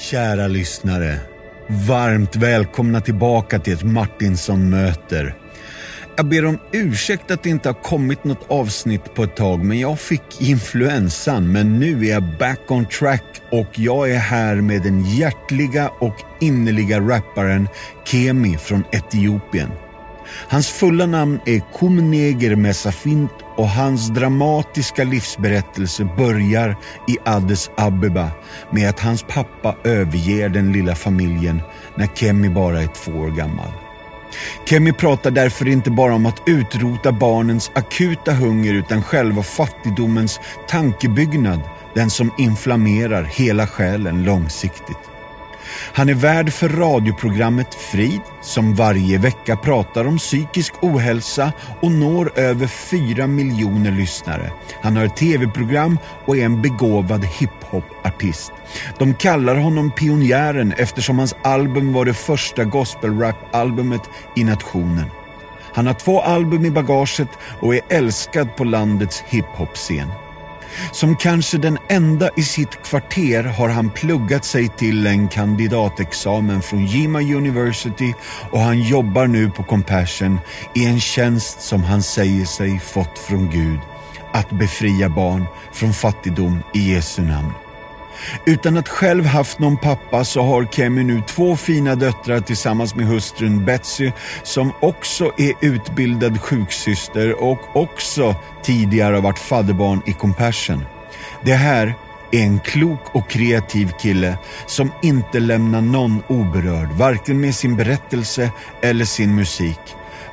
Kära lyssnare. Varmt välkomna tillbaka till ett Martinsson möter. Jag ber om ursäkt att det inte har kommit något avsnitt på ett tag, men jag fick influensan. Men nu är jag back on track och jag är här med den hjärtliga och innerliga rapparen Kemi från Etiopien. Hans fulla namn är Kumneger Mesafint och hans dramatiska livsberättelse börjar i Addis Abeba med att hans pappa överger den lilla familjen när Kemi bara är två år gammal. Kemi pratar därför inte bara om att utrota barnens akuta hunger utan själva fattigdomens tankebyggnad, den som inflammerar hela själen långsiktigt. Han är värd för radioprogrammet Frid som varje vecka pratar om psykisk ohälsa och når över 4 miljoner lyssnare. Han har ett tv-program och är en begåvad hiphop-artist. De kallar honom pionjären eftersom hans album var det första gospelrap-albumet i nationen. Han har två album i bagaget och är älskad på landets hiphop-scen. Som kanske den enda i sitt kvarter har han pluggat sig till en kandidatexamen från Jima University och han jobbar nu på Compassion i en tjänst som han säger sig fått från Gud. Att befria barn från fattigdom i Jesu namn. Utan att själv haft någon pappa så har Kemi nu två fina döttrar tillsammans med hustrun Betsy som också är utbildad sjuksyster och också tidigare har varit fadderbarn i Compassion. Det här är en klok och kreativ kille som inte lämnar någon oberörd, varken med sin berättelse eller sin musik.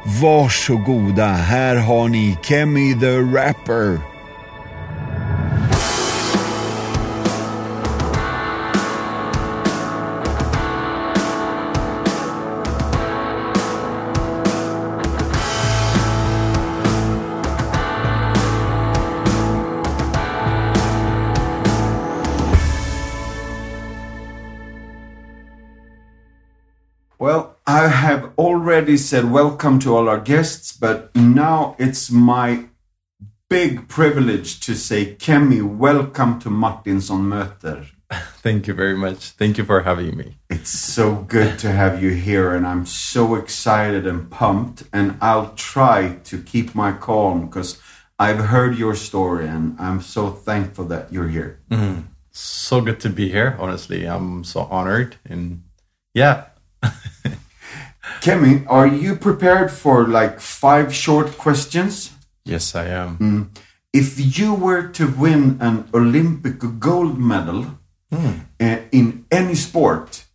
Varsågoda, här har ni Kemi the Rapper. Already said welcome to all our guests, but now it's my big privilege to say, Kemi, welcome to Martinson Möter. Thank you very much. Thank you for having me. It's so good to have you here, and I'm so excited and pumped. And I'll try to keep my calm because I've heard your story, and I'm so thankful that you're here. Mm-hmm. So good to be here. Honestly, I'm so honored. And yeah, Kemi, are you prepared for like five short questions? yes, I am. If you were to win an Olympic gold medal uh, in any sport,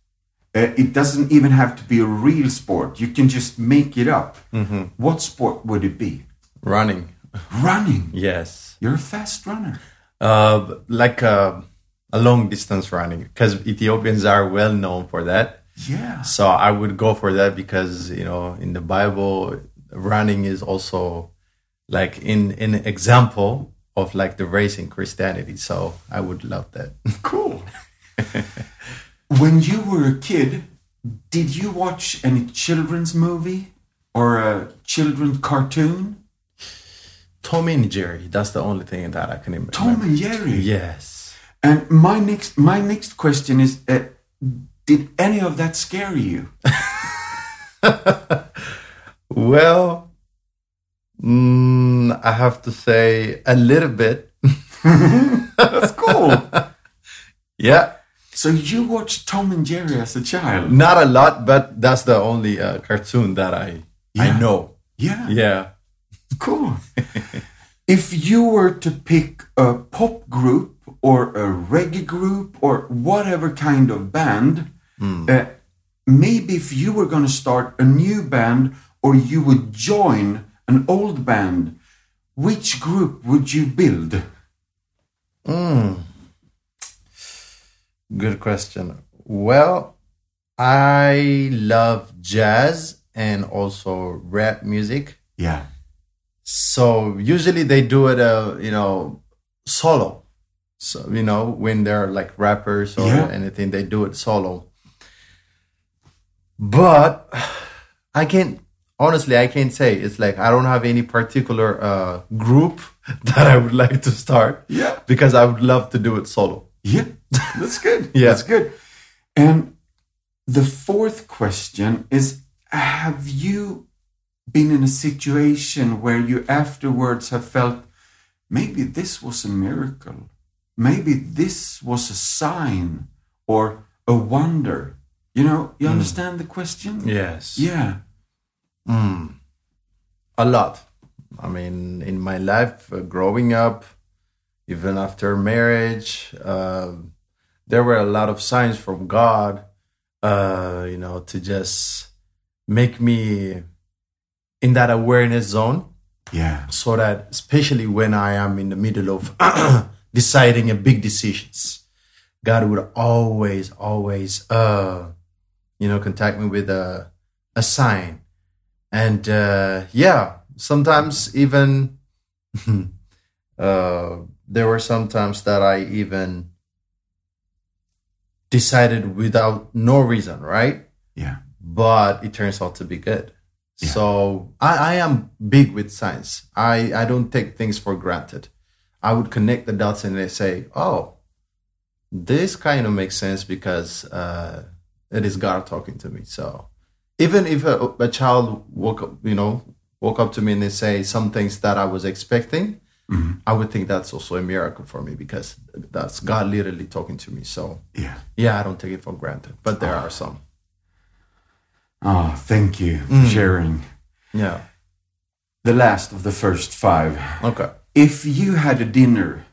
uh, it doesn't even have to be a real sport. You can just make it up. What sport would it be? Running. Running. Yes. You're a fast runner. Uh, like a, a long distance running because Ethiopians are well known for that. Yeah. So I would go for that because, you know, in the Bible, running is also like in an example of like the race in Christianity. So I would love that. Cool. when you were a kid, did you watch any children's movie or a children's cartoon? Tom and Jerry, that's the only thing that I can remember. Tom and Jerry. Yes. And my next my next question is uh, did any of that scare you? Well, mm, I have to say a little bit. That's cool. Yeah, so you watched Tom and Jerry as a child? not a lot, but that's the only uh, cartoon that I Yeah. I know. Yeah. Yeah. Cool. if you were to pick a pop group or a reggae group or whatever kind of band, uh, maybe if you were going to start a new band or you would join an old band, which group would you build? Good question. Well, I love jazz and also rap music. Yeah. So usually they do it, uh, you know, solo. So you know when they're like rappers or Yeah. anything, they do it solo. But I can't honestly, I can't say. It's like I don't have any particular uh, group that I would like to start. Yeah. because I would love to do it solo. Yeah, that's good. Yeah. That's good. And the fourth question is Have you been in a situation where you afterwards have felt maybe this was a miracle? Maybe this was a sign or a wonder? You know, you understand the question? Yes. Yeah. a lot. I mean, in my life, uh, growing up, even after marriage, uh, there were a lot of signs from God, uh, you know, to just make me in that awareness zone Yeah. so that especially when I am in the middle of deciding a big decisions, God would always, always, uh, you know, contact me with a a sign, and uh, yeah, sometimes even uh, there were some times that I even decided without no reason, right? Yeah. but it turns out to be good. Yeah. So I, I am big with science. I, I don't take things for granted. I would connect the dots and they say, oh, this kind of makes sense because uh, it is God talking to me. So even if a, a child woke up, you know, woke up to me and they say some things that I was expecting, mm-hmm. I would think that's also a miracle for me because that's God literally talking to me. So Yeah. yeah, I don't take it for granted, but there ah. are some. Oh, thank you for mm. sharing. Yeah. The last of the first five. Okay. If you had a dinner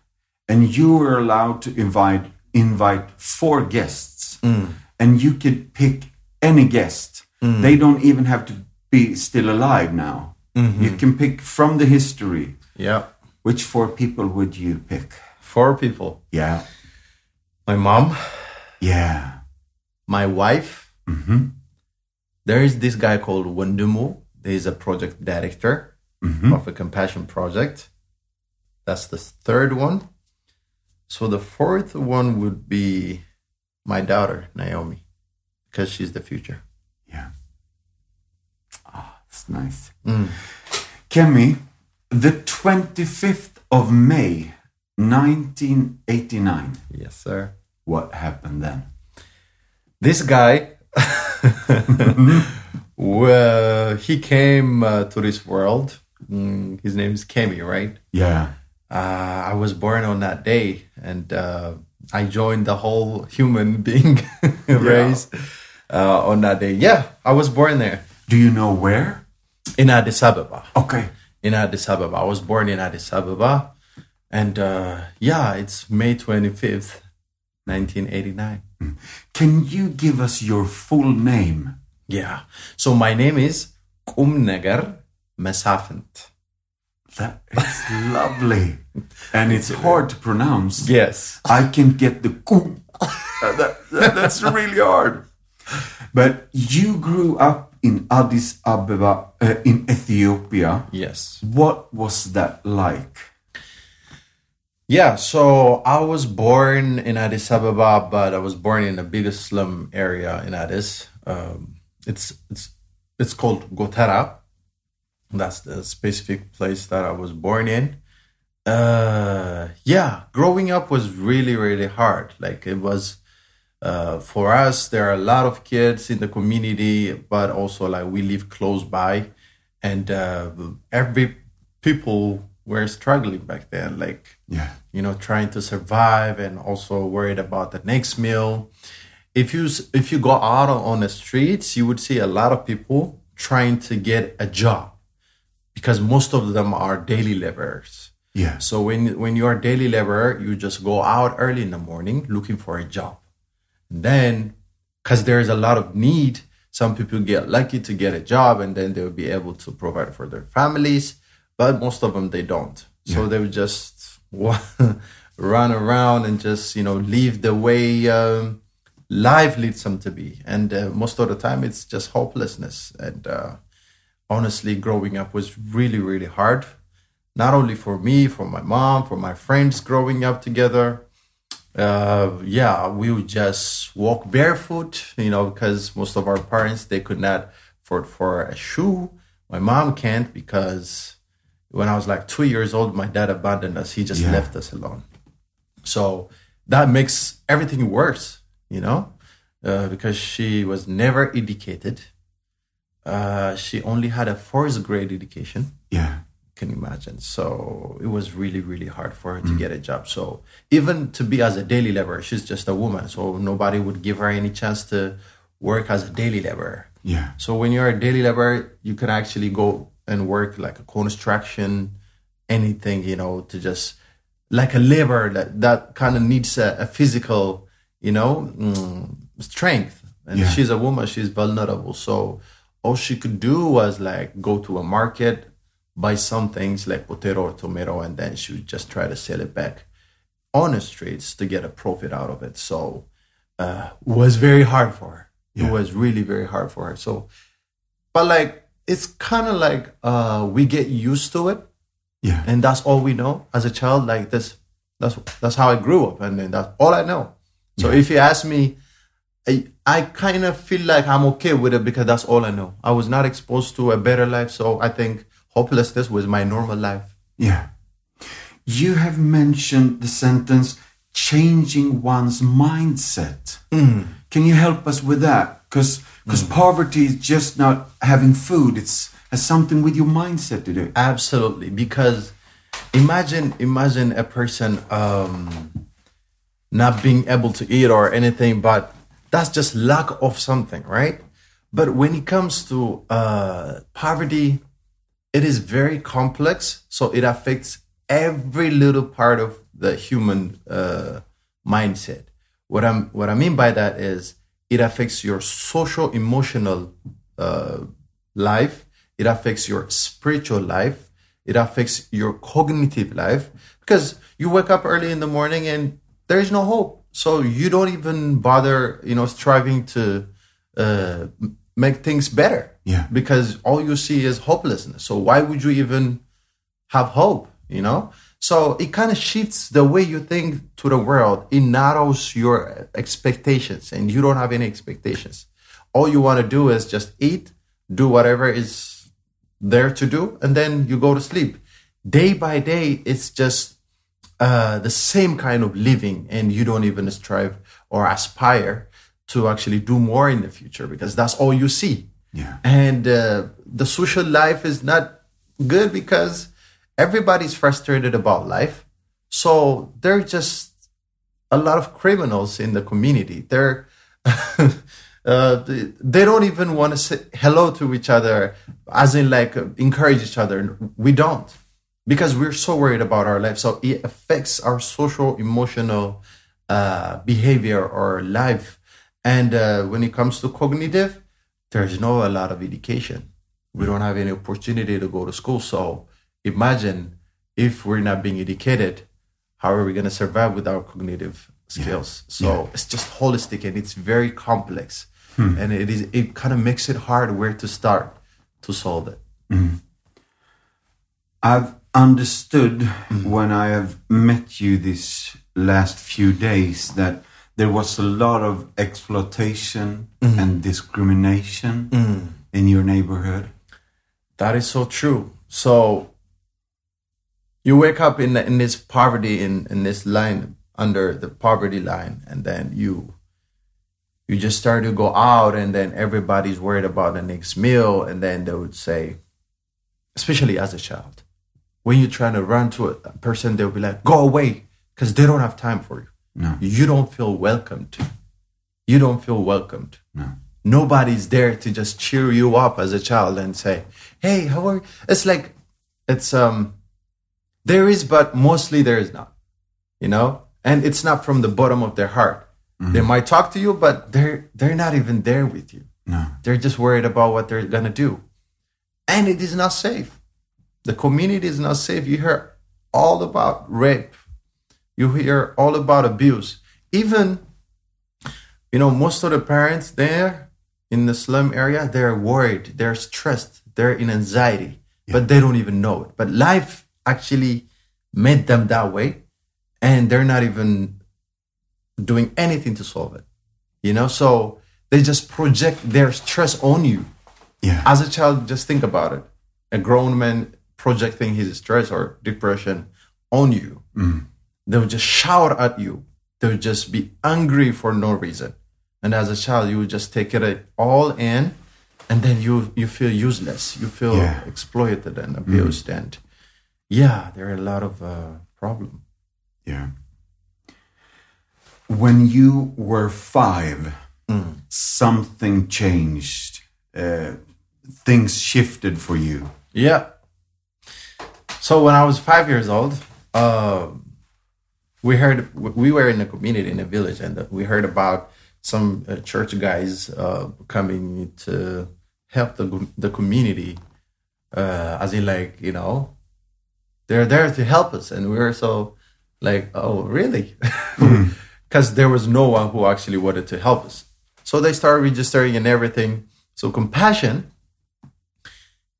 and you were allowed to invite invite four guests mm. And you could pick any guest, mm. they don't even have to be still alive now. Mm-hmm. You can pick from the history. Yeah. Which four people would you pick? Four people. Yeah. My mom, Yeah. my wife. Mm-hmm. There is this guy called Wondimu. He's a project director mm-hmm. of a compassion project. That's the third one. So the fourth one would be my daughter, Naomi, because she's the future. Yeah. Ah, that's nice. Kemi, the 25th of May, 1989. Yes, sir. What happened then? This guy, well, he came uh, to this world. Mm, his name is Kemi, right? Yeah. uh, I was born on that day, and uh, I joined the whole human being race uh, on that day. Yeah, I was born there Do you know where? in Addis Ababa. Okay. In Addis Ababa, I was born in Addis Ababa, and uh, yeah, it's May twenty fifth, nineteen eighty nine. Can you give us your full name? Yeah, so my name is Kumneger Mesafint. That is lovely. And it's hard to pronounce. Yes. I can get the kum. Uh, that, that- that's really hard. But you grew up in Addis Ababa, uh, in Ethiopia. Yes. What was that like? Yeah, so I was born in Addis Ababa, but I was born in the biggest slum area in Addis. Um, it's it's it's called Gotera. That's the specific place that I was born in. Uh, yeah, growing up was really really hard. Like it was uh, for us. There are a lot of kids in the community, but also like we live close by, and uh, every people were struggling back then. Like Yeah. you know trying to survive and also worried about the next meal if you if you go out on the streets you would see a lot of people trying to get a job because most of them are daily laborers. Yeah. so when when you're a daily laborer you just go out early in the morning looking for a job. Then because there's a lot of need some people get lucky to get a job and then they'll be able to provide for their families but most of them they don't. So they would just run around and just you know live the way um, life leads them to be. And uh, most of the time it's just hopelessness and uh, honestly growing up was really really hard not only for me for my mom for my friends growing up together uh, yeah, we would just walk barefoot, you know, because most of our parents they could not afford for a shoe. My mom can't because when I was like two years old, my dad abandoned us. He just Yeah. left us alone. So that makes everything worse, you know. uh, because she was never educated. Uh, she only had a fourth grade education. Yeah. Can you imagine? So it was really, really hard for her to get a job. So even to be as a daily laborer, she's just a woman. So nobody would give her any chance to work as a daily laborer. Yeah. So when you're a daily laborer, you can actually go and work like a construction, anything, you know, to just like a labor that, that kind of needs a, a physical, you know, mm, strength. And Yeah. she's a woman, she's vulnerable. So all she could do was like go to a market, buy some things like potato or tomato, and then she would just try to sell it back on the streets to get a profit out of it. So uh, was very hard for her. Yeah. It was really very hard for her. So, but like it's kind of like uh, we get used to it, Yeah. and that's all we know as a child. Like this, that's that's how I grew up, and then that's all I know. So if you ask me, I, I kind of feel like I'm okay with it because that's all I know. I was not exposed to a better life, so I think hopelessness was my normal life. Yeah. You have mentioned the sentence changing one's mindset. Can you help us with that? Because cause poverty is just not having food. It's has something with your mindset to do. Absolutely, because imagine imagine a person um, not being able to eat or anything, but that's just lack of something, right? But when it comes to uh, poverty, it is very complex, so it affects every little part of the human uh, mindset. What I'm what I mean by that is it affects your social emotional uh, life. It affects your spiritual life. It affects your cognitive life because you wake up early in the morning and there is no hope. So you don't even bother, you know, striving to uh, make things better. Yeah. Because all you see is hopelessness. So why would you even have hope? You know. So it kind of shifts the way you think to the world. It narrows your expectations, and you don't have any expectations. All you want to do is just eat, do whatever is there to do, and then you go to sleep. Day by day, it's just uh, the same kind of living, and you don't even strive or aspire to actually do more in the future because that's all you see. Yeah. And uh, the social life is not good because everybody's frustrated about life. So there are just a lot of criminals in the community. They're uh, they, don't even want to say hello to each other, as in like encourage each other. We don't because we're so worried about our life. So it affects our social, emotional uh, behavior or life. And uh, when it comes to cognitive, there's no a lot of education. We don't have any opportunity to go to school. So imagine if we're not being educated, how are we going to survive with our cognitive skills? So it's just holistic and it's very complex, and it is it kind of makes it hard where to start to solve it. I've understood mm. when I have met you these last few days that there was a lot of exploitation mm. and discrimination mm. in your neighborhood. That is so true. So you wake up in in this poverty in in this line under the poverty line, and then you you just start to go out, and then everybody's worried about the next meal, and then they would say, especially as a child, when you're trying to run to a person, they'll be like, "Go away," because they don't have time for you. No. You don't feel welcomed. You don't feel welcomed No. nobody's there to just cheer you up as a child and say, "Hey, how are?" You? It's like it's um there is, but mostly there is not. You know, and it's not from the bottom of their heart. They might talk to you, but they're they're not even there with you. No. They're just worried about what they're gonna do, and it is not safe. The community is not safe. You hear all about rape. You hear all about abuse. Even you know, most of the parents there in the slum area, they're worried, they're stressed, they're in anxiety, but they don't even know it. But life actually made them that way, and they're not even doing anything to solve it. You know, so they just project their stress on you. Yeah. As a child, just think about it. A grown man projecting his stress or depression on you. They would just shout at you. They would just be angry for no reason. and as a child you would just take it all in and then you you feel useless you feel Yeah. exploited and abused and yeah there are a lot of uh, problem Yeah. When you were five, something changed. Uh, things shifted for you. yeah so when i was five years old uh, we heard we were in a community in a village and we heard about some uh, church guys uh, coming to help the, the community uh, as in like you know they're there to help us. And we were so like oh really? Because there was no one who actually wanted to help us. So they started registering and everything. So compassion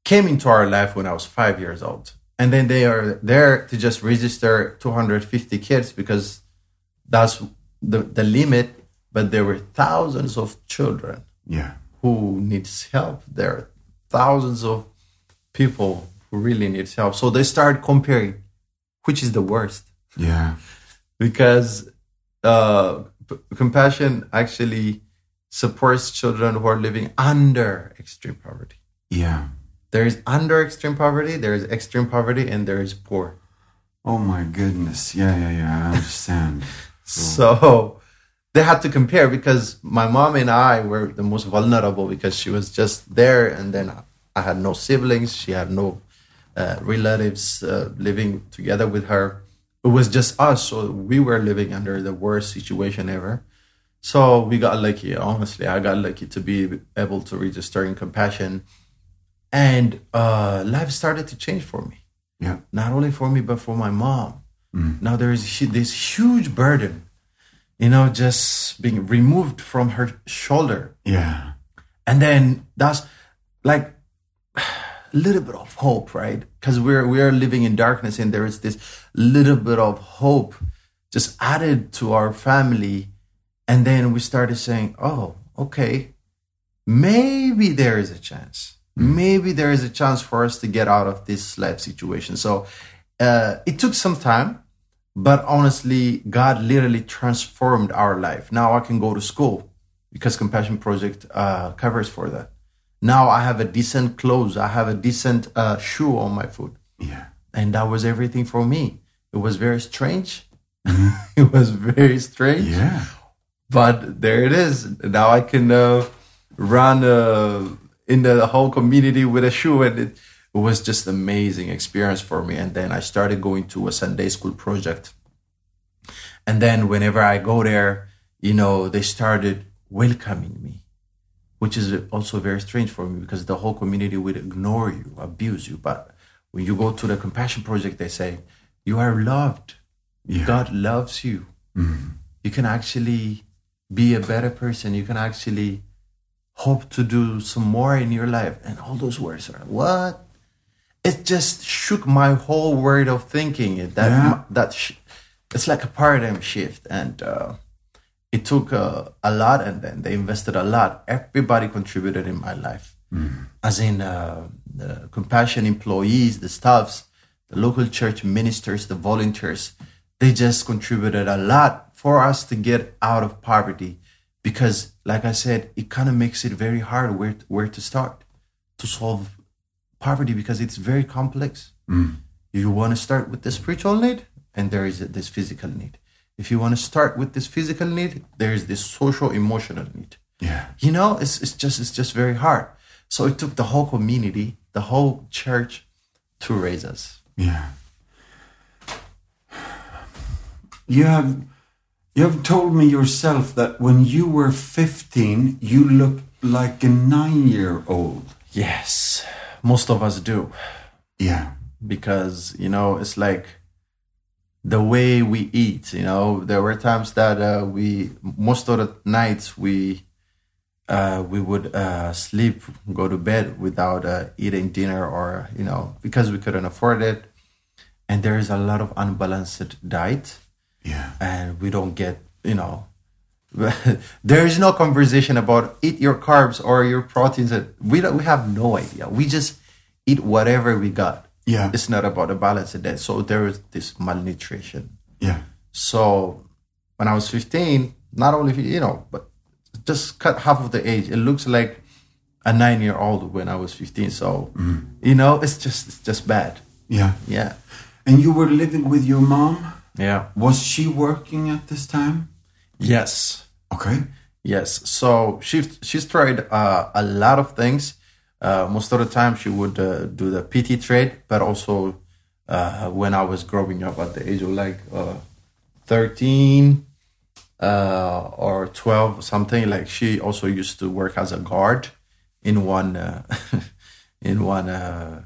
came into our life when i was five years old and then they are there to just register 250 kids because that's the, the limit but there were thousands of children Yeah. who needs help. There are thousands of people who really needs help. So they start comparing which is the worst Yeah. because uh, p- compassion actually supports children who are living under extreme poverty. Yeah. There is under extreme poverty, there is extreme poverty, and there is poor. Oh my goodness. Yeah, yeah, yeah. I understand. So they had to compare because my mom and I were the most vulnerable because she was just there, and then I had no siblings. She had no uh, relatives uh, living together with her. It was just us, so we were living under the worst situation ever. So we got lucky. Honestly, I got lucky to be able to register in compassion, and uh, life started to change for me yeah. not only for me but for my mom. Now there is this huge burden, you know, just being removed from her shoulder, Yeah. and then that's like a little bit of hope, right? Because we're we're living in darkness, and there is this little bit of hope just added to our family, and then we started saying, "Oh, okay, maybe there is a chance. Maybe there is a chance for us to get out of this life situation." So uh, it took some time, but honestly, God literally transformed our life. Now I can go to school because Compassion Project uh, covers for that. Now I have a decent clothes. I have a decent uh, shoe on my foot, Yeah. and that was everything for me. It was very strange. it was very strange Yeah. but there it is. Now I can uh, run uh, in the whole community with a shoe, and it, it was just amazing experience for me. And then I started going to a Sunday school project, and then whenever I go there, you know, they started welcoming me, which is also very strange for me because the whole community would ignore you, abuse you. But when you go to the Compassion Project, they say you are loved. Yeah. God loves you mm-hmm. you can actually be a better person. You can actually hope to do some more in your life. And all those words are what? It just shook my whole world of thinking. It that Yeah. that sh- it's like a paradigm shift, and uh, it took uh, a lot. And then they invested a lot. Everybody contributed in my life, as in uh, the compassion employees, the staffs, the local church ministers, the volunteers they just contributed a lot for us to get out of poverty because like i said it kind of makes it very hard where, where to start to solve poverty because it's very complex. Mm. You want to start with the spiritual need and there is this physical need. If you want to start with this physical need there is this social emotional need. Yeah. you know it's, it's just it's just very hard. So it took the whole community the whole church to raise us. Yeah. You have you have told me yourself that when you were 15, you looked like a 9-year-old. yes most of us do Yeah. because you know it's like the way we eat you know there were times that uh, we most of the nights we uh, we would uh, sleep go to bed without uh, eating dinner or you know because we couldn't afford it and there is a lot of unbalanced diet Yeah. and we don't get you know there is no conversation about eat your carbs or your proteins we don't we have no idea we just eat whatever we got Yeah. it's not about a balanced diet so there is this malnutrition Yeah. so when i was 15 not only you know but just cut half of the age. It looks like a nine year old when I was 15. So, mm-hmm. you know, it's just it's just bad. Yeah. Yeah. And you were living with your mom? Yeah. Was she working at this time? Yes. Okay. Yes. So she she's tried uh, a lot of things. Uh, most of the time, she would uh, do the petty trade, but also uh, when I was growing up at the age of like uh, thirteen uh, or twelve, something like she also used to work as a guard in one uh, in one uh,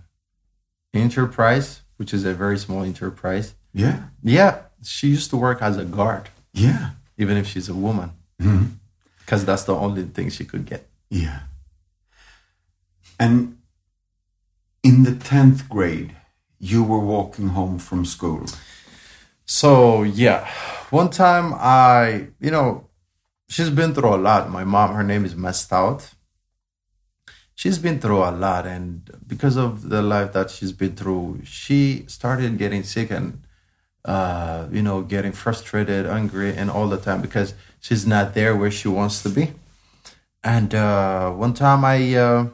enterprise, which is a very small enterprise. Yeah. Yeah, she used to work as a guard, Yeah. even if she's a woman, mm-hmm. because that's the only thing she could get. Yeah. And in the 10th grade, you were walking home from school. So yeah, one time I, you know, she's been through a lot. My mom, her name is Mestout. She's been through a lot, and because of the life that she's been through, she started getting sick and, uh, you know, getting frustrated, angry, and all the time because she's not there where she wants to be. And uh, one time I uh,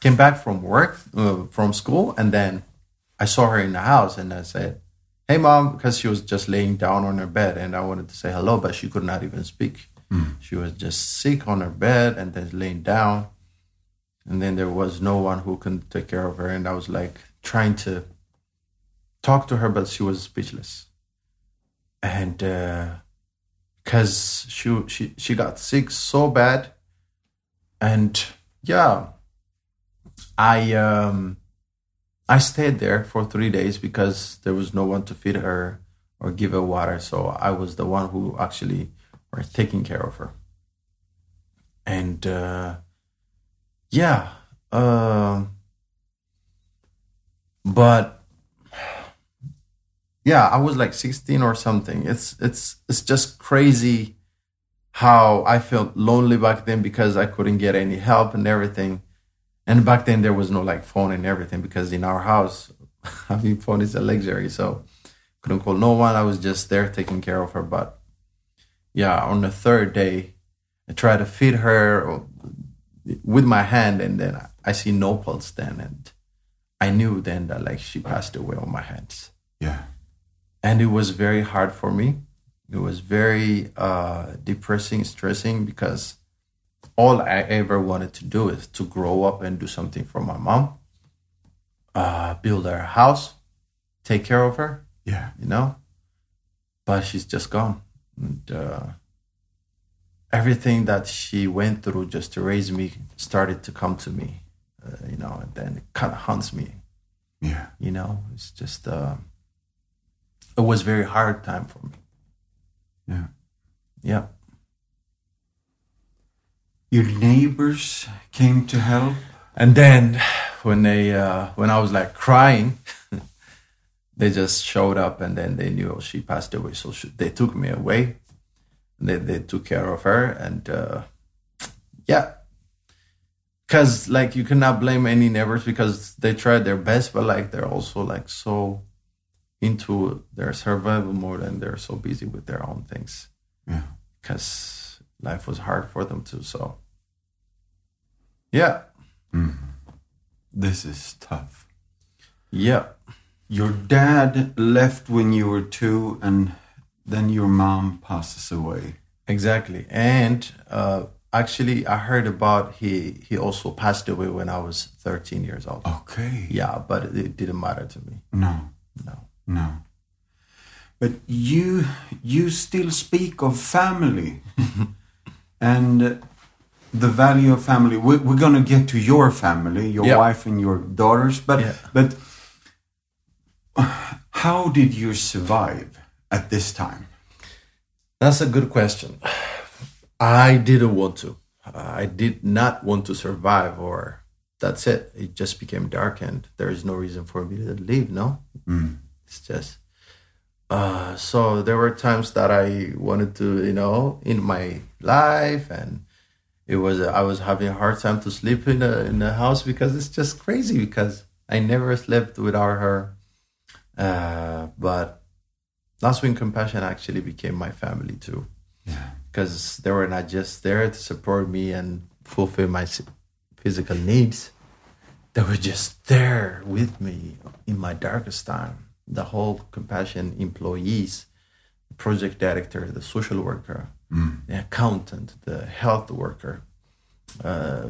came back from work, uh, from school, and then I saw her in the house, and I said, hey mom because she was just laying down on her bed and i wanted to say hello but she could not even speak. She was just sick on her bed and then laying down. And then there was no one who could take care of her and i was like trying to talk to her but she was speechless and because she, she she got sick so bad and yeah i um I stayed there for three days because there was no one to feed her or give her water. So I was the one who actually were taking care of her. And uh, yeah, um but yeah, I was like 16 or something. It's it's it's just crazy how I felt lonely back then because I couldn't get any help and everything. And back then there was no like phone and everything because in our house having phone is a luxury. So couldn't call no one. I was just there taking care of her. But yeah, on the third day, I tried to feed her with my hand, and then I see no pulse then, and I knew then that like she passed away on my hands. Yeah. And it was very hard for me. It was very uh, depressing, stressing because all I ever wanted to do is to grow up and do something for my mom, uh, build her house, take care of her, Yeah. you know. But she's just gone. And uh, everything that she went through just to raise me started to come to me, uh, you know, and then it kind of haunts me, Yeah. you know. It's just, uh, it was very hard time for me. Yeah. Yeah. Your neighbors came to help. And then when they uh, when I was like crying, they just showed up and then they knew she passed away. So she, they took me away. They they took care of her and uh, yeah, because like you cannot blame any neighbors because they tried their best, but like they're also like so into their survival mode and they're so busy with their own things Yeah. because life was hard for them too. So yeah, This is tough. yeah. Your dad left when you were two, and then your mom passes away. Exactly. And uh, actually, I heard about he he also passed away when I was 13 years old. Okay. Yeah, but it didn't matter to me. No. No. No. But you you still speak of family and uh, the value of family. We're, we're going to get to your family, your Yeah. wife and your daughters. But Yeah. but how did you survive at this time? That's a good question. I didn't want to. I did not want to survive, or that's it. It just became dark, and there is no reason for me to leave. No, mm. It's just. Uh, so there were times that I wanted to, you know, in my life, and it was I was having a hard time to sleep in the in the house because it's just crazy because I never slept without her. Uh, but that's when compassion actually became my family too. Yeah. because they were not just there to support me and fulfill my physical needs. They were just there with me in my darkest time. The whole compassion employees, the project director, the social worker, the accountant, the health worker. Uh,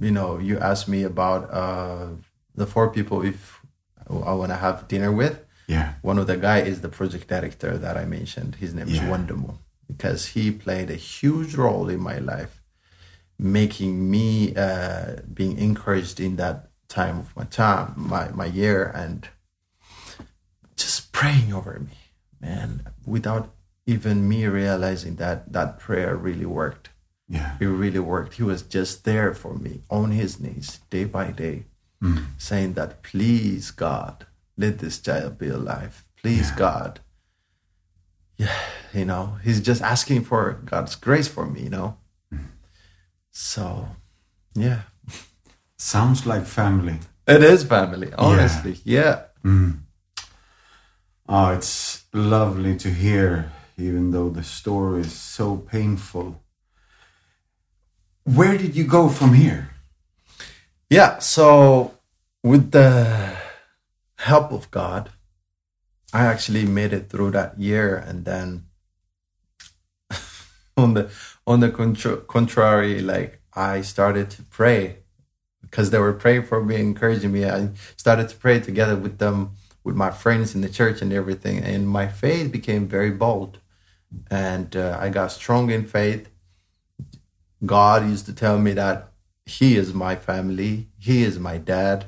you know, you asked me about uh, the four people if I want to have dinner with. Yeah. One of the guy is the project director that I mentioned. His name is Yeah. Wondimu because he played a huge role in my life, making me uh, being encouraged in that time of my time, my my year, and praying over me, man, without even me realizing that that prayer really worked. Yeah. It really worked. He was just there for me on his knees day by day, hmm. saying that, please, God, let this child be alive. Please, God. Yeah, you know, he's just asking for God's grace for me, you know. Hmm. So, yeah, Sounds like family. it is family, honestly. Yeah. Hmm. Oh, it's lovely to hear, even though the story is so painful. Where did you go from here? Yeah, so with the help of God, I actually made it through that year, and then on the on the contra- contrary, like I started to pray because they were praying for me, encouraging me. I started to pray together with them, with my friends in the church and everything, and my faith became very bold, and uh, I got strong in faith. God used to tell me that He is my family, He is my dad.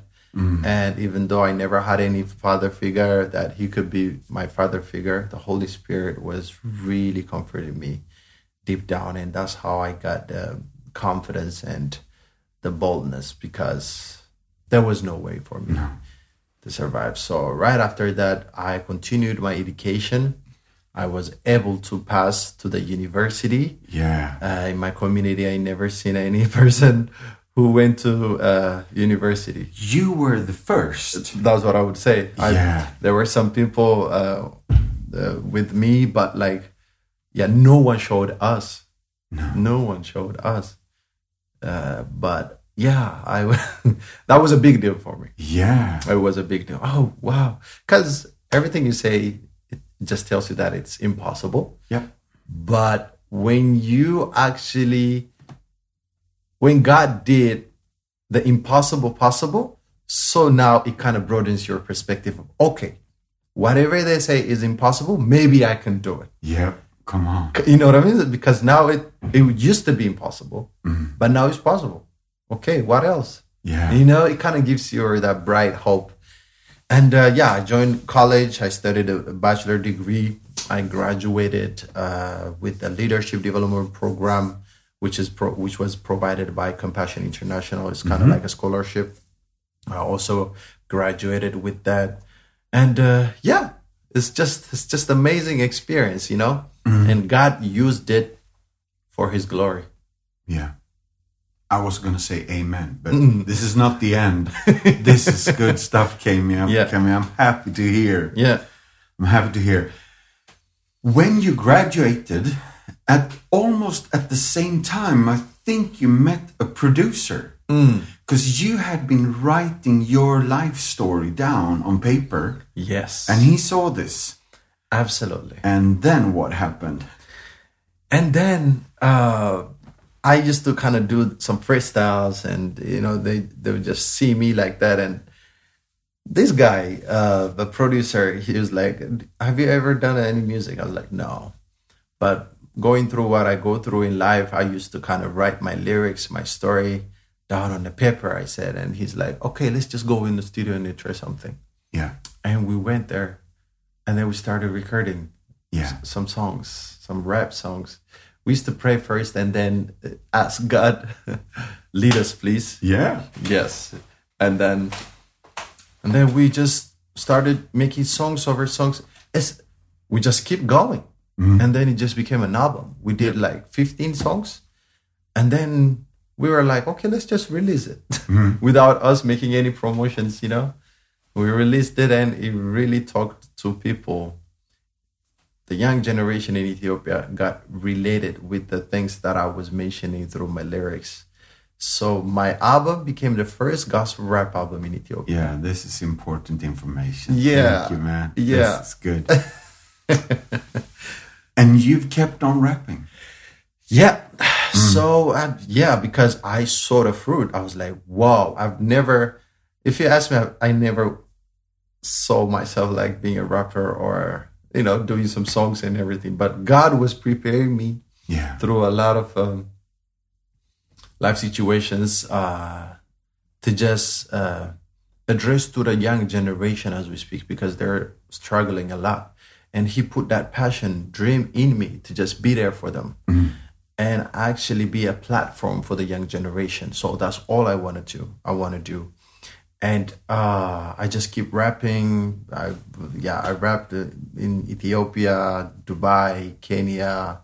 And even though I never had any father figure, that He could be my father figure, the Holy Spirit was really comforting me deep down. And that's how I got the confidence and the boldness because there was no way for me to survive. So, right after that, I continued my education. I was able to pass to the university Yeah. uh, in my community i never seen any person who went to uh, university You were the first. that's what i would say I, Yeah. there were some people uh, uh, with me but like yeah no one showed us no, one showed us uh, but yeah i that was a big deal for me Yeah. it was a big deal oh wow because everything you say it just tells you that it's impossible Yeah. but when you actually, when God did the impossible possible, so now it kind of broadens your perspective of, okay, whatever they say is impossible, maybe I can do it. yeah Come on. You know what I mean? Because now it, it used to be impossible, mm-hmm. but now it's possible. Okay, what else? Yeah. You know, it kind of gives you that bright hope. And uh, yeah, I joined college. I studied a bachelor degree. I graduated uh, with a leadership development program, which is pro- which was provided by Compassion International. It's kind of like a scholarship. I also graduated with that, and uh, yeah, it's just it's just amazing experience, you know. And God used it for His glory. Yeah. I was going to say amen, but this is not the end. this is good stuff, Kemi. I'm, Yeah. Kemi, I'm happy to hear. Yeah. I'm happy to hear. When you graduated, at almost at the same time, I think you met a producer because you had been writing your life story down on paper, Yes. and he saw this. absolutely. And then what happened? and then uh i used to kind of do some freestyles and you know they they would just see me like that and this guy uh the producer he was like have you ever done any music i was like no but going through what i go through in life i used to kind of write my lyrics my story down on the paper i said and he's like okay let's just go in the studio and try something Yeah. and we went there and then we started recording Yeah. some songs, some rap songs. We used to pray first and then uh, ask God, lead us, please. Yeah. Yes. And then, and then we just started making songs over songs. It's, we just keep going. And then it just became an album. We did like 15 songs. And then we were like, okay, let's just release it without us making any promotions, you know? We released it and it really talked to people the young generation in Ethiopia got related with the things that I was mentioning through my lyrics. So my album became the first gospel rap album in Ethiopia. Yeah, this is important information. Yeah. Thank you, man. Yeah. This is good. and you've kept on rapping. Yeah. So uh, yeah, because I saw the fruit, I was like, wow, I've never. If you ask me, I, I never saw myself like being a rapper or you know doing some songs and everything. But God was preparing me Yeah. through a lot of um, life situations uh, to just uh, address to the young generation as we speak because they're struggling a lot and he put that passion dream in me to just be there for them and actually be a platform for the young generation so that's all i want to do i want to do and uh, I just keep rapping. I, yeah, I rapped in Ethiopia, Dubai, Kenya,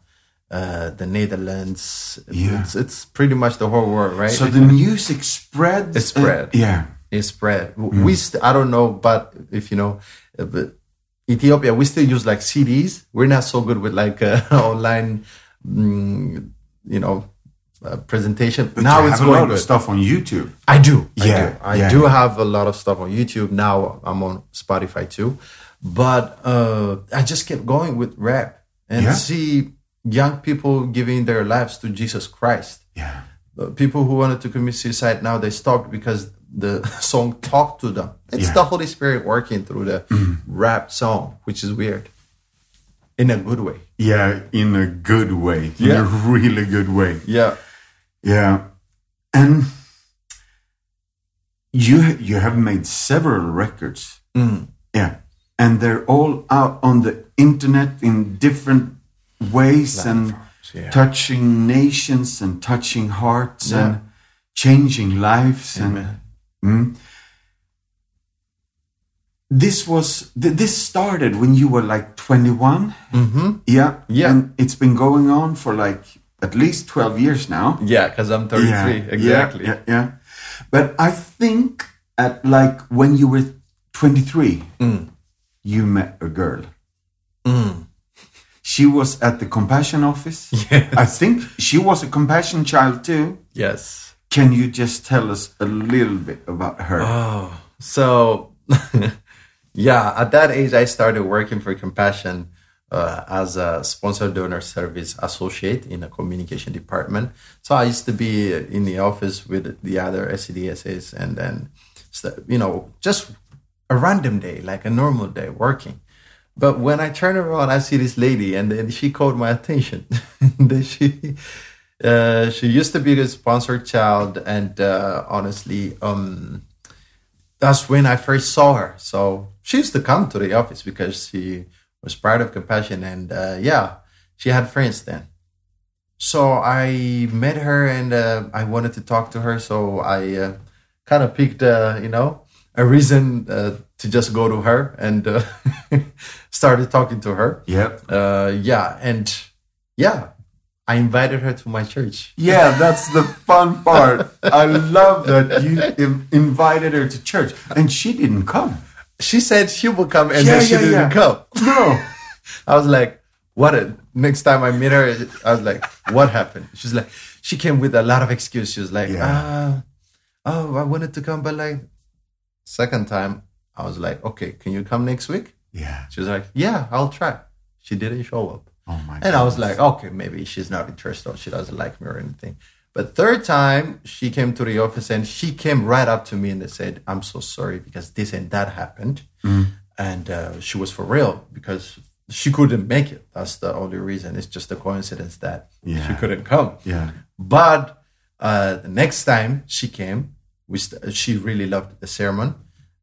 uh, the Netherlands. Yeah. It's, it's pretty much the whole world, right? So the music spread. It spread. yeah. It spread. We st- I don't know, but if you know, uh, but Ethiopia, we still use like CDs. We're not so good with like uh, online, mm, you know, uh, presentation. But now it's have a going lot good. of stuff on YouTube. I do. I Yeah, do. I yeah. do have a lot of stuff on YouTube now. I'm on Spotify too, but uh, I just kept going with rap and Yeah. see young people giving their lives to Jesus Christ. Yeah. Uh, People who wanted to commit suicide now they stopped because the song talked to them. It's Yeah. the Holy Spirit working through the rap song, which is weird, in a good way. Yeah, in a good way. In Yeah. a really good way. Yeah. Yeah. And you you have made several records. Mm. Yeah. And they're all out on the internet in different ways and yeah. touching nations and touching hearts Yeah. and changing lives Amen. and Mm. this was th- this started when you were like 21 Mm-hmm. yeah Yeah. and it's been going on for like at least 12 years now Yeah, because I'm 33. yeah, exactly. Yeah, yeah. But I think at like when you were 23, Mm. you met a girl. Mm. She was at the compassion office. Yes. I think she was a compassion child too. Yes. Can you just tell us a little bit about her? Oh, so yeah, at that age, I started working for Compassion uh, as a sponsor donor service associate in a communication department. So I used to be in the office with the other SCDSAs and then, you know, just a random day, like a normal day working. But when I turn around, I see this lady, and then she caught my attention. she, uh, she used to be the sponsored child, and uh, honestly, um, that's when I first saw her. So she used to come to the office because she was part of Compassion, and uh, yeah, she had friends then. So I met her, and uh, I wanted to talk to her. So I uh, kind of picked, uh, you know, a reason uh, to just go to her and uh, started talking to her. Yep. Uh, yeah, and yeah, I invited her to my church. Yeah, that's the fun part. I love that you invited her to church and she didn't come. She said she would come, and Yeah, then she yeah, didn't yeah. come. No. I was like, what? A, next time I meet her, I was like, what happened? She's like, she came with a lot of excuses. She was like, ah, oh, I wanted to come, but like, second time, I was like, okay, can you come next week? Yeah. She was like, yeah, I'll try. She didn't show up. Oh my And I was like, okay, maybe she's not interested or she doesn't like me or anything. But third time, she came to the office and she came right up to me and they said, I'm so sorry because this and that happened. And uh, she was for real because she couldn't make it. That's the only reason. It's just a coincidence that she couldn't come. Yeah. But uh, the next time she came, we st- she really loved the sermon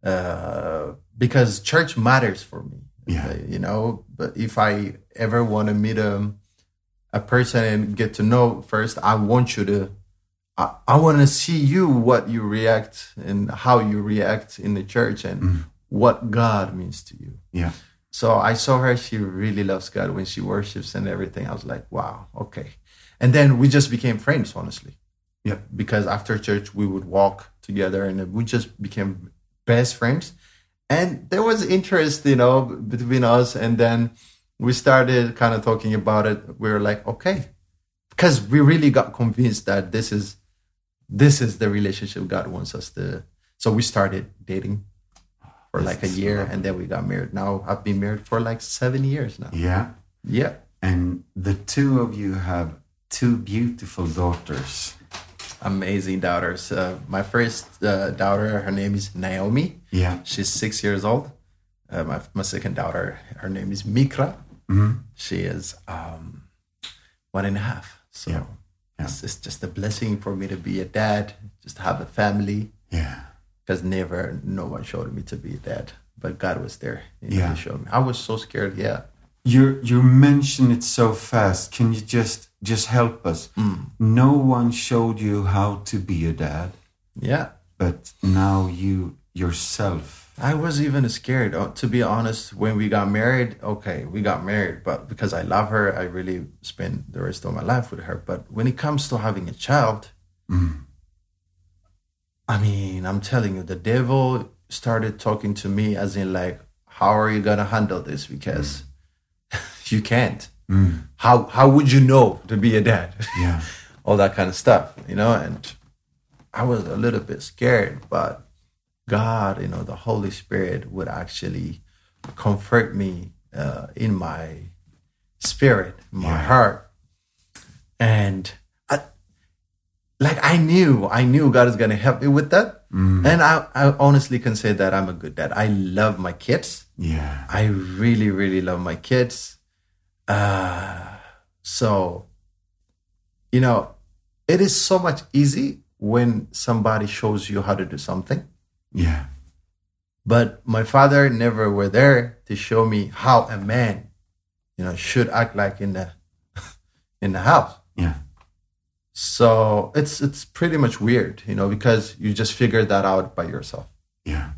uh, because church matters for me. Yeah. You know, but if I ever want to meet a, a person and get to know first, I want you to. I, I want to see you what you react and how you react in the church and mm. what God means to you. Yeah. So I saw her. She really loves God when she worships and everything. I was like, wow, okay. And then we just became friends, honestly. Yep. Because after church, we would walk together and we just became best friends. And there was interest, you know, between us. And then we started kind of talking about it. We were like, okay, because we really got convinced that this is this is the relationship God wants us to. So we started dating for like a year, and then we got married. Now I've been married for like seven years now. Yeah. Yeah, And the two of you have two beautiful daughters. amazing daughters. Uh, my first uh, daughter, her name is Naomi. Yeah. She's six years old. Uh, my, my second daughter, her name is Mikra. She is um, one and a half. So Yeah. Yeah. It's, it's just a blessing for me to be a dad, just have a family. Yeah. Because never, no one showed me to be a dad, but God was there. You know, Yeah. He showed me. I was so scared. Yeah. You you mention it so fast. Can you just just help us? No one showed you how to be a dad, Yeah. but now you yourself. I was even scared, uh, to be honest, when we got married. Okay, we got married, but because I love her, I really spend the rest of my life with her. But when it comes to having a child, mm-hmm. I mean, I'm telling you, the devil started talking to me as in, like, how are you going to handle this? Because mm. you can't. Mm. How, how would you know to be a dad? Yeah. all that kind of stuff, you know. And I was a little bit scared, but God, you know, the Holy Spirit would actually comfort me uh, in my spirit, my Yeah. heart, and I, like I knew, I knew God is gonna help me with that. And I, I honestly can say that I'm a good dad. I love my kids. Yeah. I really, really love my kids. Uh, so, you know, it is so much easy when somebody shows you how to do something. Yeah. But my father never were there to show me how a man, you know, should act like in the in the house. Yeah. So it's it's pretty much weird, you know, because you just figure that out by yourself. Yeah.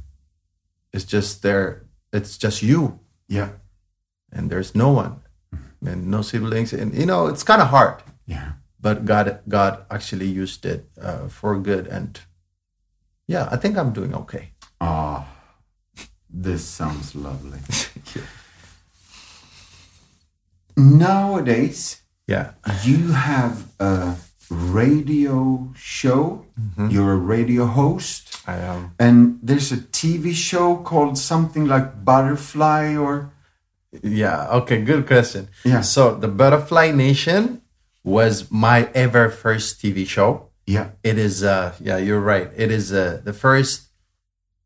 It's just there. It's just you. Yeah. and there's no one and no siblings and you know it's kind of hard Yeah. but god god actually used it uh, for good and yeah i think i'm doing okay Ah, this sounds lovely. Nowadays, yeah you have a radio show. You're a radio host. i am And there's a TV show called something like Butterfly or. yeah okay good question Yeah. so the butterfly nation was my ever first tv show Yeah. it is uh yeah you're right. It is uh, the first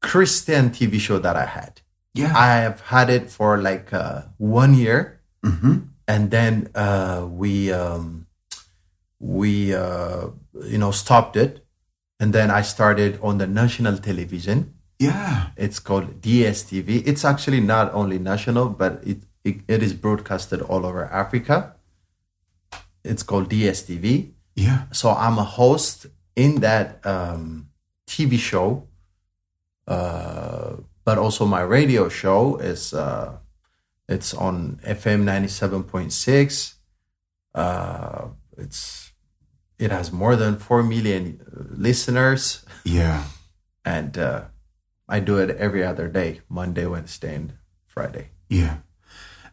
christian tv show that i had. Yeah. i have had it for like uh, one year. Hmm and then uh, we um, we uh, you know stopped it. And then i started on the national television. Yeah. it's called dstv it's actually not only national but it, it, it is broadcasted all over africa. It's called dstv Yeah. so i'm a host in that um, tv show uh, but also my radio show is uh, it's on fm 97.6 uh, it's it has more than 4 million uh, listeners Yeah. and uh, i do it every other day monday wednesday and friday Yeah.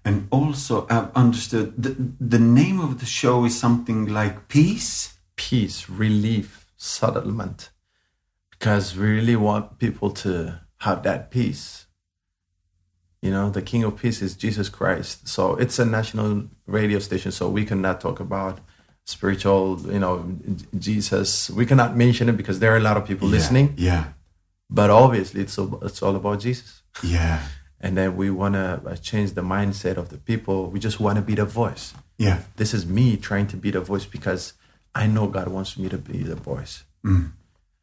And also, I've understood the, the name of the show is something like Peace. peace, relief, settlement, because we really want people to have that peace. You know, the King of Peace is Jesus Christ. So it's a national radio station, so we cannot talk about spiritual, you know, Jesus. We cannot mention it because there are a lot of people listening, Yeah. but obviously it's all, it's all about Jesus. Yeah. And then we want to uh, change the mindset of the people. We just want to be the voice. Yeah. This is me trying to be the voice because I know God wants me to be the voice. Mm.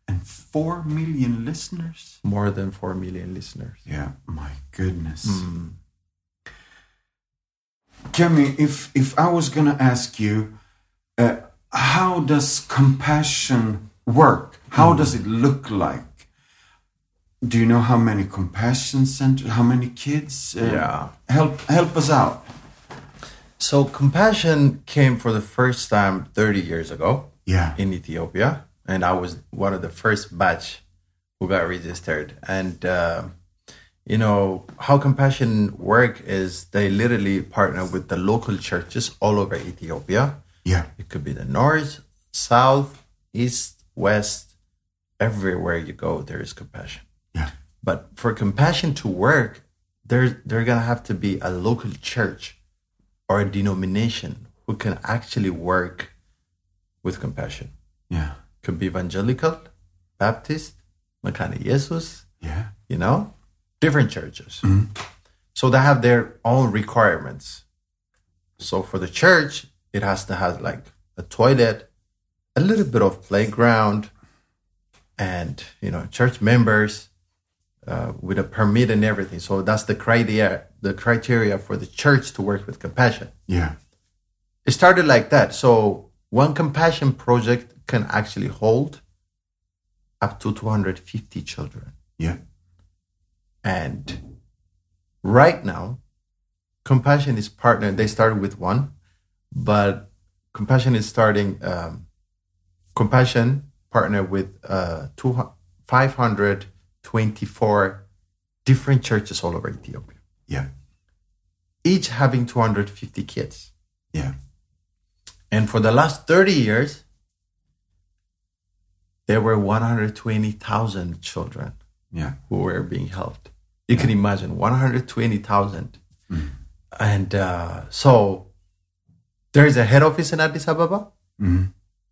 And four million listeners. More than 4 million listeners. Yeah. My goodness. Mm. Kemi, if if I was gonna ask you, uh, how does compassion work? How mm. does it look like? Do you know how many compassion centers? How many kids? Uh, Yeah. Help help us out. So compassion came for the first time 30 years ago Yeah. in Ethiopia, and I was one of the first batch who got registered. And uh, you know how compassion work is they literally partner with the local churches all over ethiopia Yeah. it could be the north south east west everywhere you go there is compassion Yeah. But for compassion to work there there gonna have to be a local church or a denomination who can actually work with compassion Yeah. could be evangelical baptist Mekane Yesus Yeah. you know, different churches. Mm-hmm. So they have their own requirements. So for the church, it has to have like a toilet, a little bit of playground, and you know, church members uh, with a permit and everything. So that's the criteria, the criteria for the church to work with compassion. Yeah. It started like that. So one compassion project can actually hold up to 250 children. Yeah. And right now, Compassion is partnered. They started with one, but Compassion is starting. Um, Compassion partnered with uh, two, 524 different churches all over Ethiopia, Yeah. each having 250 kids. Yeah. And for the last 30 years, there were 120,000 children Yeah. who were being helped. You can imagine 120,000. And uh, so there is a head office in Addis Ababa,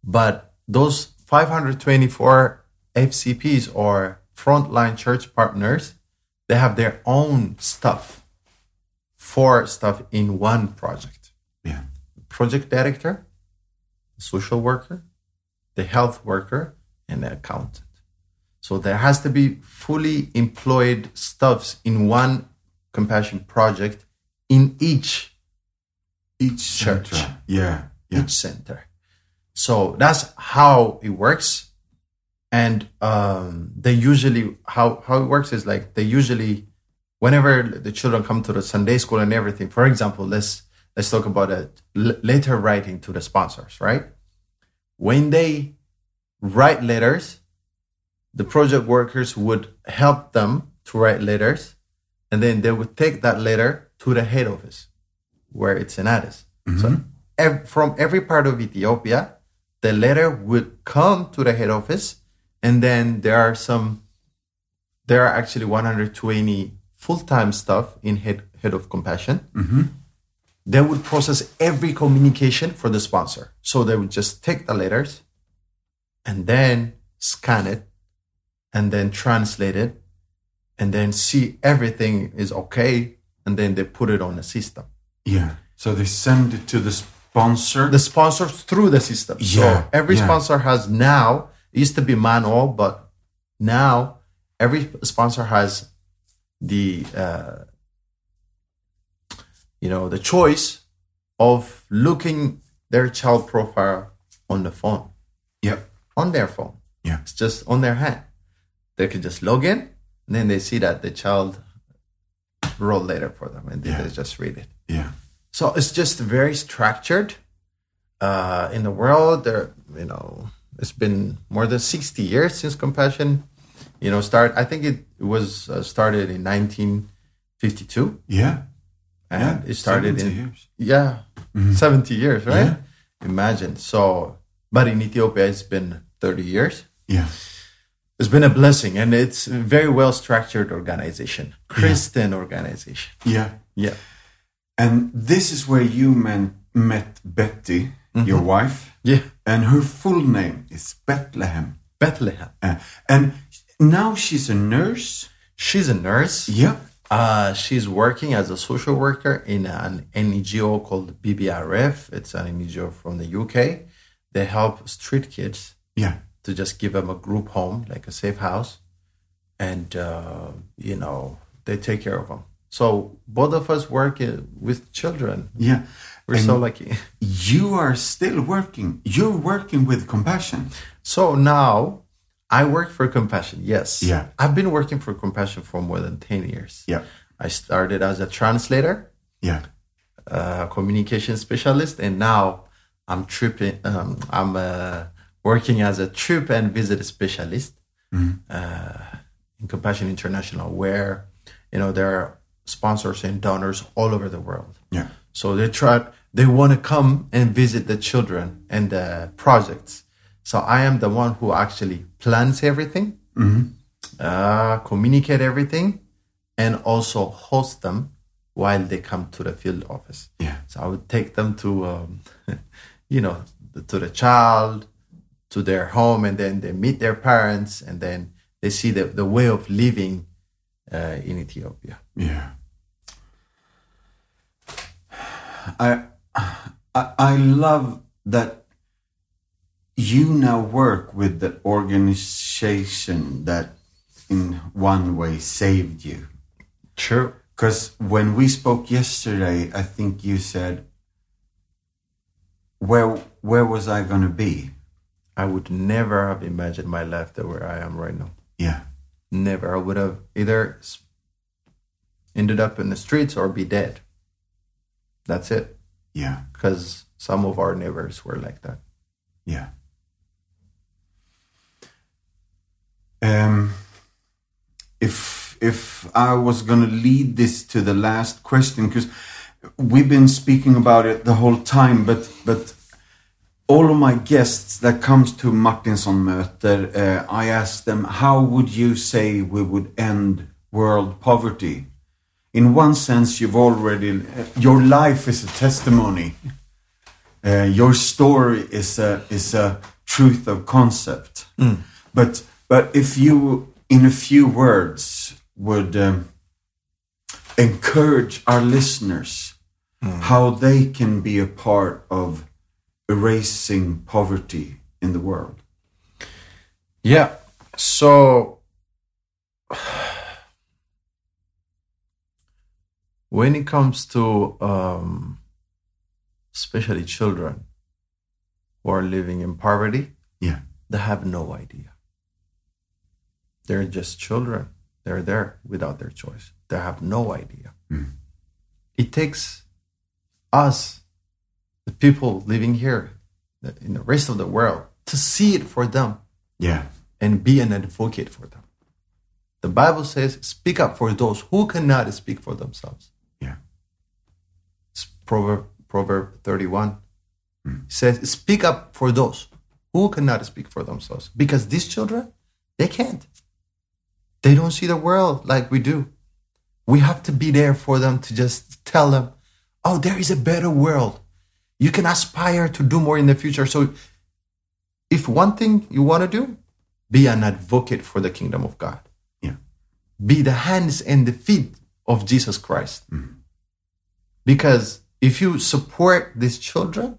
but those 524 FCPs or frontline church partners, they have their own stuff for stuff in one project Yeah. project director, social worker, the health worker, and the accountant. So there has to be fully employed stuffs in one compassion project in each Each Church. center. Yeah. Yeah. each center. So that's how it works. And um, they usually how how it works is like they usually whenever the children come to the Sunday school and everything. For example, let's let's talk about it l- later writing to the sponsors, right? When they write letters, the project workers would help them to write letters, and then they would take that letter to the head office, where it's in Addis. So ev- from every part of Ethiopia, the letter would come to the head office, and then there are some. There are actually 120 full-time staff in head head of compassion. Mm-hmm. They would process every communication for the sponsor. So they would just take the letters, and then scan it, and then translate it, and then see everything is okay, and then they put it on the system. Yeah. So they send it to the sponsor. the sponsors through the system. Yeah, so every yeah. sponsor has now, it used to be manual, but now every sponsor has the, uh, you know, the choice of looking their child profile on the phone, yeah. on their phone. Yeah. It's just on their hand. They can just log in and then they see that the child wrote later for them and Yeah. they just read it. Yeah. So it's just very structured. Uh, in the world, there, you know, it's been more than 60 years since compassion, you know, start. I think it was uh, started in 1952, Yeah. and Yeah. it started 70 in years. yeah, 70 years, right? Yeah. Imagine. So, but in Ethiopia, it's been 30 years. Yeah. It's been a blessing, and it's a very well structured organization, Christian organization. Yeah. Yeah. And this is where you men, met Betty, your wife, Yeah. and her full name is Bethlehem. Bethlehem. Uh, and now she's a nurse. She's a nurse. Yeah. Uh, she's working as a social worker in an NGO called BBRF. It's an NGO from the UK. They help street kids Yeah. to just give them a group home, like a safe house, and uh, you know they take care of them. So both of us work uh, with children. Yeah. We're And so lucky. you are still working. You're working with compassion. So now I work for Compassion. Yes. Yeah. I've been working for Compassion for more than ten years. Yeah. I started as a translator. Yeah. uh, communication specialist, and now I'm tripping. Um, I'm uh, working as a trip and visit specialist uh, in Compassion International, where you know, there are sponsors and donors all over the world. Yeah. So they try, they want to come and visit the children and the projects. So I am the one who actually plans everything, uh, communicate everything, and also host them while they come to the field office. Yeah. So I would take them to, um, you know, to the child, to their home, and then they meet their parents, and then they see the, the way of living uh, in Ethiopia. Yeah. I, I I love that you now work with the organization that in one way saved you. True. Because when we spoke yesterday, I think you said, "Where where was I going to be?" I would never have imagined my life that where I am right now. Yeah, Never. I would have either ended up in the streets or be dead. That's it. yeah, Because some of our neighbors were like that. yeah. Um, if if I was going to lead this to the last question, because we've been speaking about it the whole time, but but all of my guests that comes to Martinson möter, uh, I ask them, how would you say we would end world poverty? In one sense, you've already, your life is a testimony. Uh, your story is a, is a truth of concept. But, but if you, in a few words, would um, encourage our listeners how they can be a part of erasing poverty in the world. Yeah. So when it comes to um, especially children who are living in poverty, Yeah. they have no idea. They're just children. They're there without their choice. They have no idea. It takes us, the people living here in the rest of the world, to see it for them Yeah. and be an advocate for them. The Bible says, speak up for those who cannot speak for themselves. Proverb, Proverb 31 hmm. says, speak up for those who cannot speak for themselves. Because these children, they can't. They don't see the world like we do. We have to be there for them to just tell them, oh, there is a better world. You can aspire to do more in the future. So if one thing you want to do, be an advocate for the kingdom of God. Yeah. Be the hands and the feet of Jesus Christ. Hmm. Because if you support these children,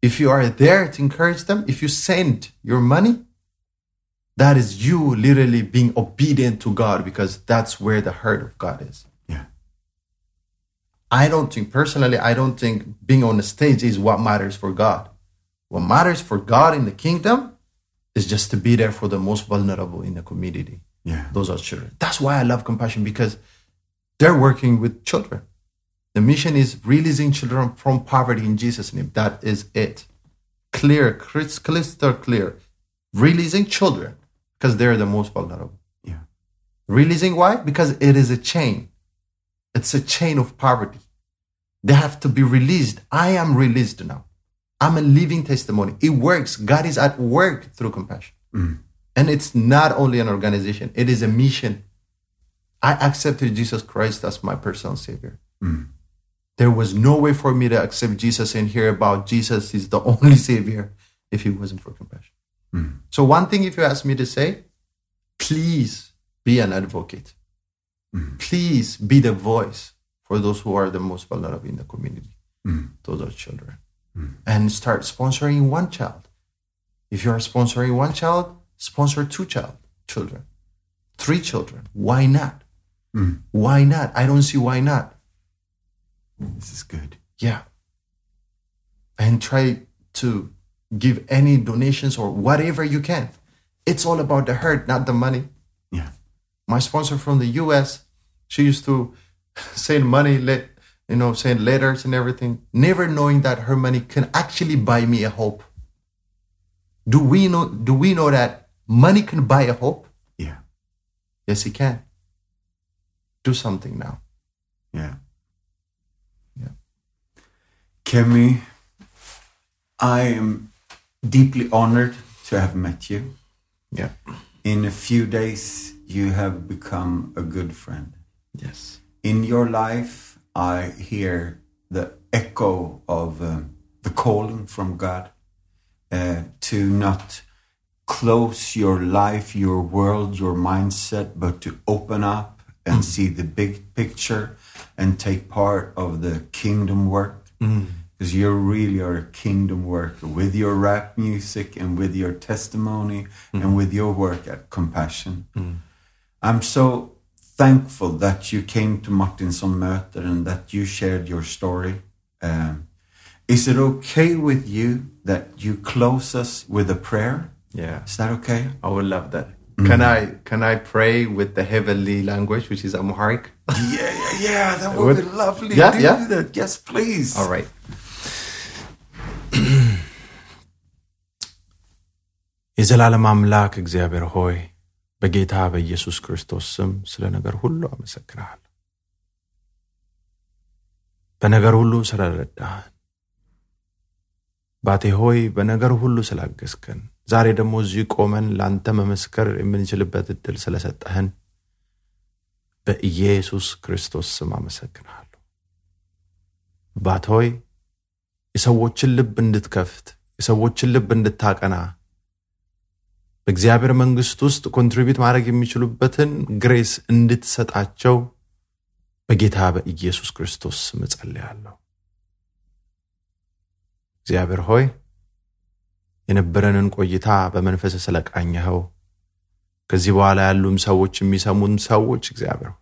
if you are there to encourage them, if you send your money, that is you literally being obedient to God because that's where the heart of God is. Yeah. I don't think, personally, I don't think being on the stage is what matters for God. What matters for God in the kingdom is just to be there for the most vulnerable in the community. Yeah. Those are children. That's why I love compassion because they're working with children. The mission is releasing children from poverty in Jesus' name. That is it. Clear, crystal clear. Releasing children because they're the most vulnerable. Yeah. Releasing why? Because it is a chain. It's a chain of poverty. They have to be released. I am released now. I'm a living testimony. It works. God is at work through compassion. Mm. And it's not only an organization, it is a mission. I accepted Jesus Christ as my personal savior. Mm. There was no way for me to accept Jesus and hear about Jesus is the only savior if it wasn't for compassion. Hmm. So, one thing, if you ask me to say, please be an advocate. Hmm. Please be the voice for those who are the most vulnerable in the community. Hmm. Those are children. And start sponsoring one child. If you are sponsoring one child, sponsor two child children, three children. Why not? Why not? I don't see why not. This is good. Yeah. And try to give any donations or whatever you can. It's all about the heart, not the money. Yeah. My sponsor from the US, she used to send money, let you know, send letters and everything, never knowing that her money can actually buy me a hope. Do we know do we know that money can buy a hope? Yeah. Yes, it can. do something now. Yeah. Kemi, I am deeply honored to have met you. Yeah. In a few days, you have become a good friend. Yes. In your life, I hear the echo of um, the calling from God uh, to not close your life, your world, your mindset, but to open up and see the big picture and take part of the kingdom work. Because you really are a kingdom worker with your rap music and with your testimony and mm. with your work at Compassion. Mm. I'm so thankful that you came to Martinson Möter and that you shared your story. Um, is it okay with you that you close us with a prayer? Yeah. Is that okay? I would love that. Mm. Can I can I pray with the heavenly language, which is Amharic? Yeah, yeah, yeah. That would, Would- be lovely. Yeah, Do yeah. that. Yes, please. All right. የዘላለም አምላክ እግዚአብሔር ሆይ በጌታ በኢየሱስ ክርስቶስ ስም ስለ ነገር ሁሉ አመሰግንሃለሁ። በነገር ሁሉ ስለረዳህን፣ ባቴ ሆይ በነገር ሁሉ ስላገዝከን፣ ዛሬ ደግሞ እዚህ ቆመን ለአንተ መመስከር የምንችልበት እድል ስለሰጠህን በኢየሱስ ክርስቶስ ስም አመሰግንሃለሁ። አባት ሆይ የሰዎችን ልብ እንድትከፍት የሰዎችን ልብ እንድታቀና በእግዚአብሔር መንግስት ውስጥ ኮንትሪቢዩት ማድረግ የሚችሉበትን ግሬስ እንድትሰጣቸው በጌታ በኢየሱስ ክርስቶስ ስም እጸልያለሁ። እግዚአብሔር ሆይ የነበረንን ቆይታ በመንፈስ ስለቃኘኸው ከዚህ በኋላ ያሉም ሰዎች የሚሰሙን ሰዎች እግዚአብሔር ሆይ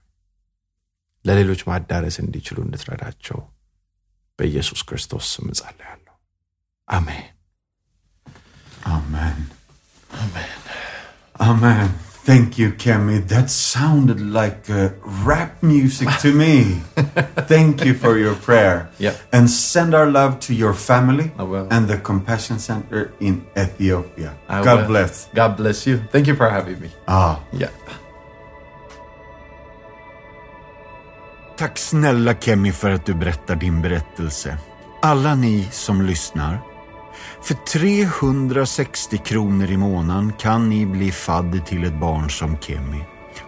ለሌሎች ማዳረስ እንዲችሉ እንድትረዳቸው በኢየሱስ ክርስቶስ ስም እጸልያለሁ። አሜን። Amen. Amen. Thank you, Kemi. That sounded like uh, rap music to me. Thank you for your prayer. Yeah. And send our love to your family I will. and the Compassion Center in Ethiopia. I God will. bless. God bless you. Thank you for having me. Ah. Yeah. Tack snälla Kemi för att du berättar din berättelse. Alla ni som lyssnar. För 360 kronor i månaden kan ni bli fadder till ett barn som Kemi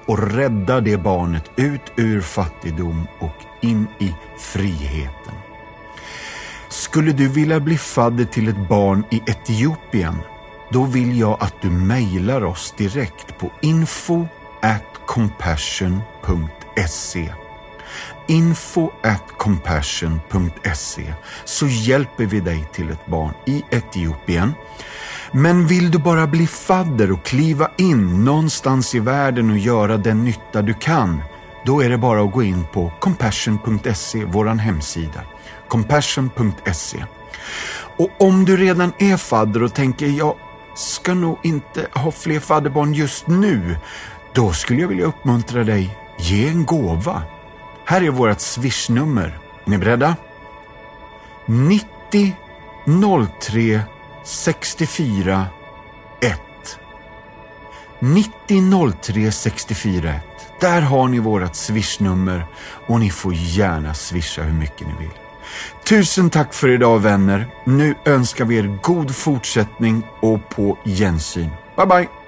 och rädda det barnet ut ur fattigdom och in i friheten. Skulle du vilja bli fadder till ett barn i Etiopien? Då vill jag att du mejlar oss direkt på info at compassion.se info compassion.se så hjälper vi dig till ett barn i Etiopien. Men vill du bara bli fadder och kliva in någonstans i världen och göra den nytta du kan, då är det bara att gå in på compassion.se, våran hemsida. compassion.se. Och om du redan är fadder och tänker jag ska nog inte ha fler fadderbarn just nu, då skulle jag vilja uppmuntra dig, ge en gåva. Här är vårt swishnummer. Är ni beredda? 90 03 64 1. 90 03 64 1. Där har ni vårt swishnummer och ni får gärna swisha hur mycket ni vill. Tusen tack för idag vänner. Nu önskar vi er god fortsättning och på gensyn. Bye bye!